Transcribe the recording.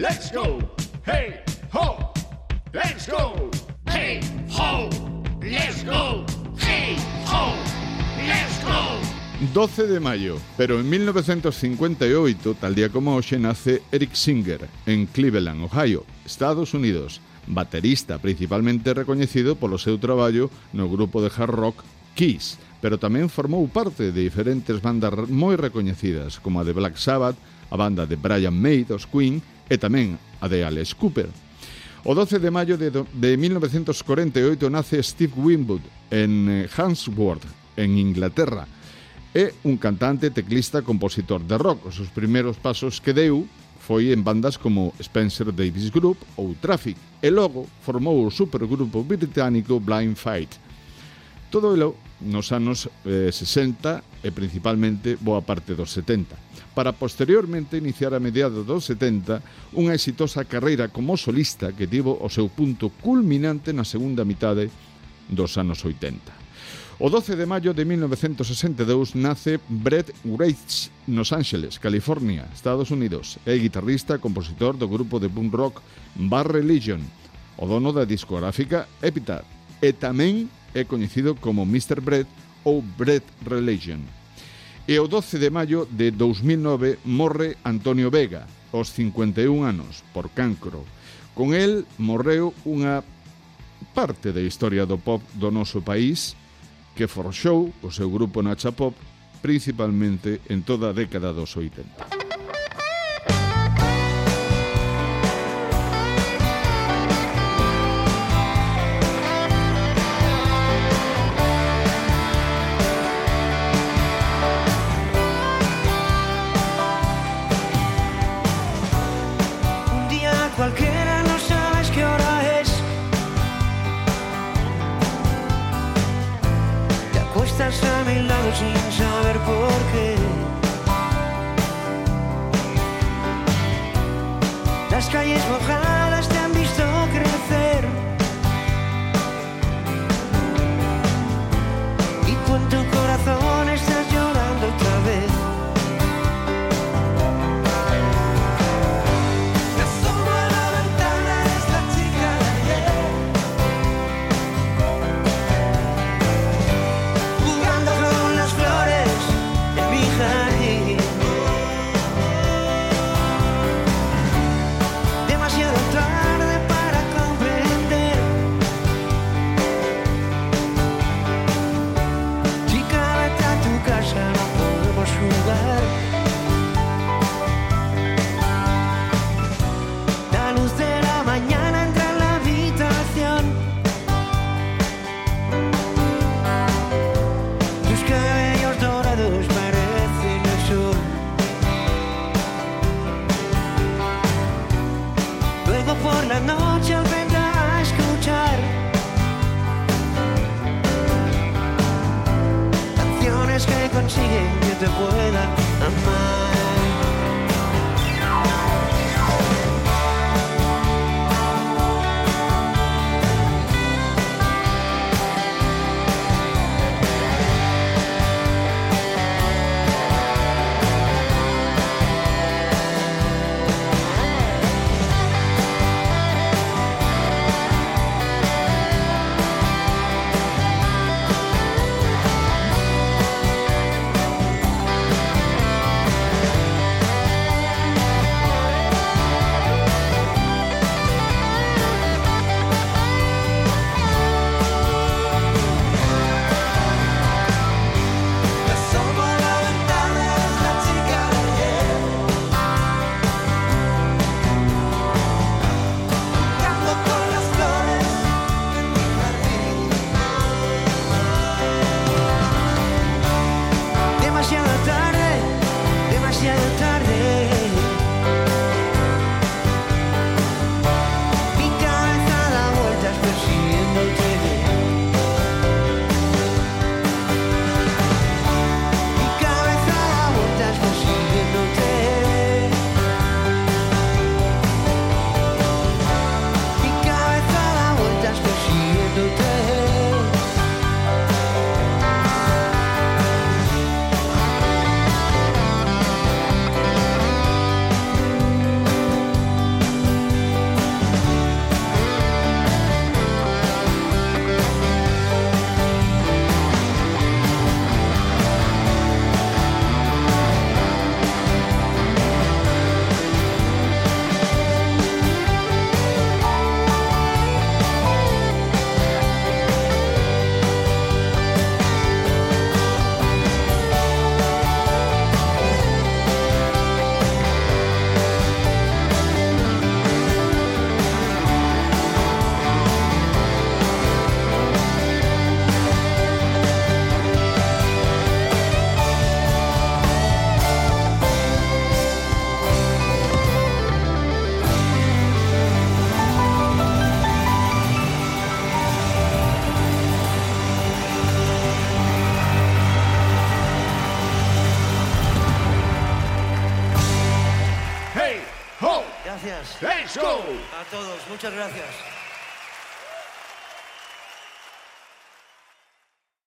Let's go. Hey, ho. Let's go. Hey, ho. Let's go. Hey, ho. Let's go. 12 de maio, pero en 1958, tal día como hoxe, nace Eric Singer, en Cleveland, Ohio, Estados Unidos, baterista principalmente recoñecido polo seu traballo no grupo de hard rock Kiss, pero tamén formou parte de diferentes bandas moi recoñecidas, como a de Black Sabbath, a banda de Brian May dos Queen e tamén a de Alex Cooper. O 12 de maio de, de 1948 nace Steve Winwood en eh, Handsworth, en Inglaterra. É un cantante, teclista, compositor de rock. Os seus primeiros pasos que deu foi en bandas como Spencer Davis Group ou Traffic e logo formou o supergrupo británico Blind Fight. Todo ilo nos anos eh, 60 e principalmente boa parte dos 70, para posteriormente iniciar a mediados dos 70 unha exitosa carreira como solista que tivo o seu punto culminante na segunda mitade dos anos 80. O 12 de maio de 1962 nace Brett Reitz nos Ángeles, California, Estados Unidos. É guitarrista e compositor do grupo de punk rock Bar Religion, o dono da discográfica Epitaph e tamén é coñecido como Mr. Bread ou Bread Religion. E o 12 de maio de 2009 morre Antonio Vega, aos 51 anos, por cancro. Con el morreu unha parte da historia do pop do noso país que forxou o seu grupo Nacha Pop principalmente en toda a década dos 80. las calles mojadas. consiguiente pueda amar. Gracias. Let's go. A todos, muchas gracias.